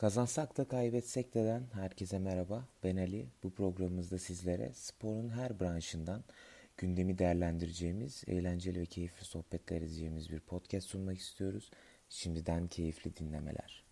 Kazansak da kaybetsek deden herkese merhaba. Ben Ali. Bu programımızda sizlere sporun her branşından gündemi değerlendireceğimiz, eğlenceli ve keyifli sohbetler edeceğimiz bir podcast sunmak istiyoruz. Şimdiden keyifli dinlemeler.